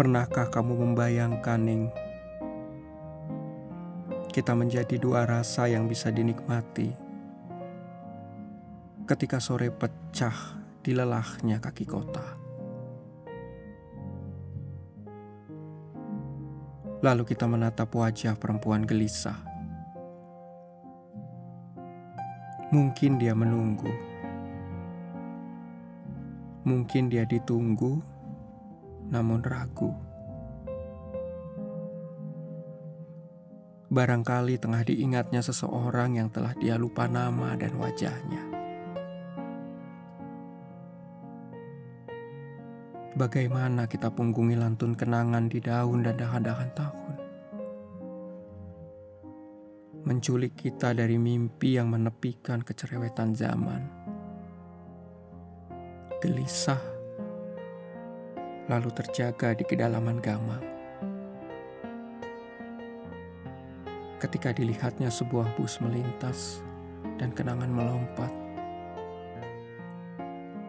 Pernahkah kamu membayangkan, Ning? Kita menjadi dua rasa yang bisa dinikmati ketika sore pecah di lelahnya kaki kota. Lalu kita menatap wajah perempuan gelisah. Mungkin dia menunggu. Mungkin dia ditunggu, namun ragu. Barangkali tengah diingatnya seseorang yang telah dia lupa nama dan wajahnya. Bagaimana kita punggungi lantun kenangan di daun dan dahan-dahan tahun? Menculik kita dari mimpi yang menepikan kecerewetan zaman. Gelisah, lalu terjaga di kedalaman gamang. Ketika dilihatnya sebuah bus melintas dan kenangan melompat,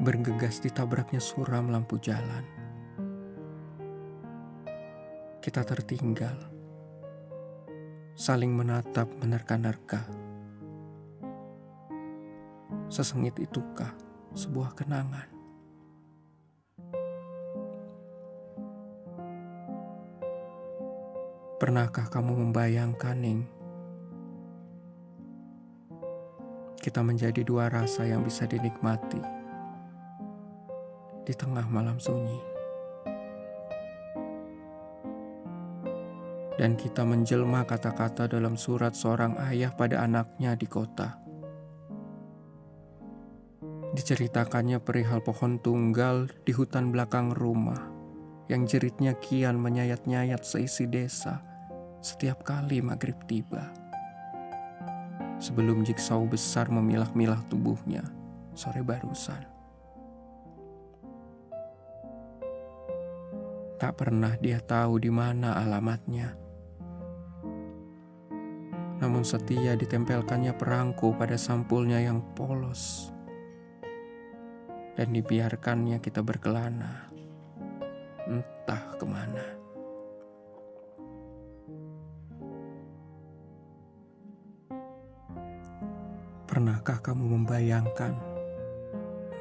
bergegas ditabraknya suram lampu jalan. Kita tertinggal, saling menatap menerka-nerka. Sesengit itukah sebuah kenangan? Pernahkah kamu membayangkan, Ning? Kita menjadi dua rasa yang bisa dinikmati di tengah malam sunyi. Dan kita menjelma kata-kata dalam surat seorang ayah pada anaknya di kota. Diceritakannya perihal pohon tunggal di hutan belakang rumah yang jeritnya kian menyayat-nyayat seisi desa setiap kali maghrib tiba. Sebelum jiksau besar memilah-milah tubuhnya sore barusan. Tak pernah dia tahu di mana alamatnya. Namun setia ditempelkannya perangko pada sampulnya yang polos. Dan dibiarkannya kita berkelana. Entah ke mana. Pernahkah kamu membayangkan,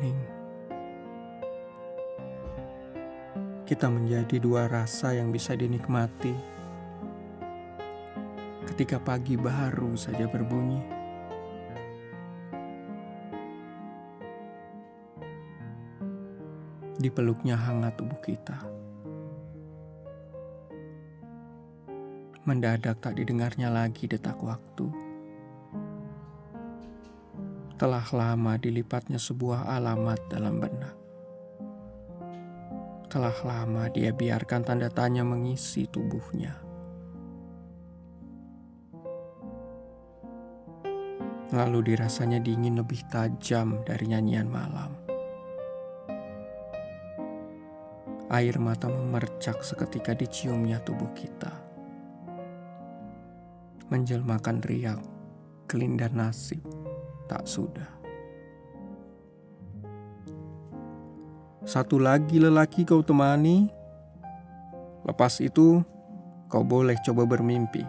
Ning? kita menjadi dua rasa yang bisa dinikmati. Ketika pagi baru saja berbunyi, dipeluknya hangat tubuh kita. Mendadak tak didengarnya lagi detak waktu. Telah lama dilipatnya sebuah alamat dalam benak. Telah lama dia biarkan tanda tanya mengisi tubuhnya. Lalu dirasanya dingin lebih tajam dari nyanyian malam. Air mata memercak seketika diciumnya tubuh kita. Menjelmakan riak, kelindan nasib, tak sudah. Satu lagi lelaki kau temani. Lepas itu, kau boleh coba bermimpi.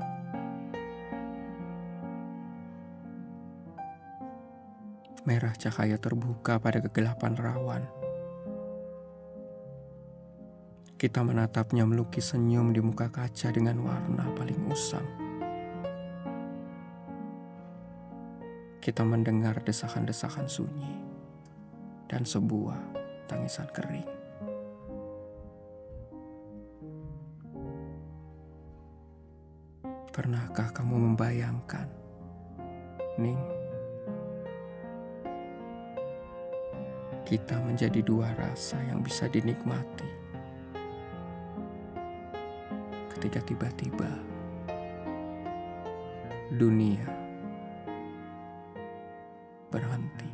Merah cahaya terbuka pada kegelapan rawan. Kita menatapnya melukis senyum di muka kaca dengan warna paling usang. Kita mendengar desakan-desakan sunyi dan sebuah tangisan kering. Pernahkah kamu membayangkan, Ning, kita menjadi dua rasa yang bisa dinikmati ketika tiba-tiba dunia berhenti.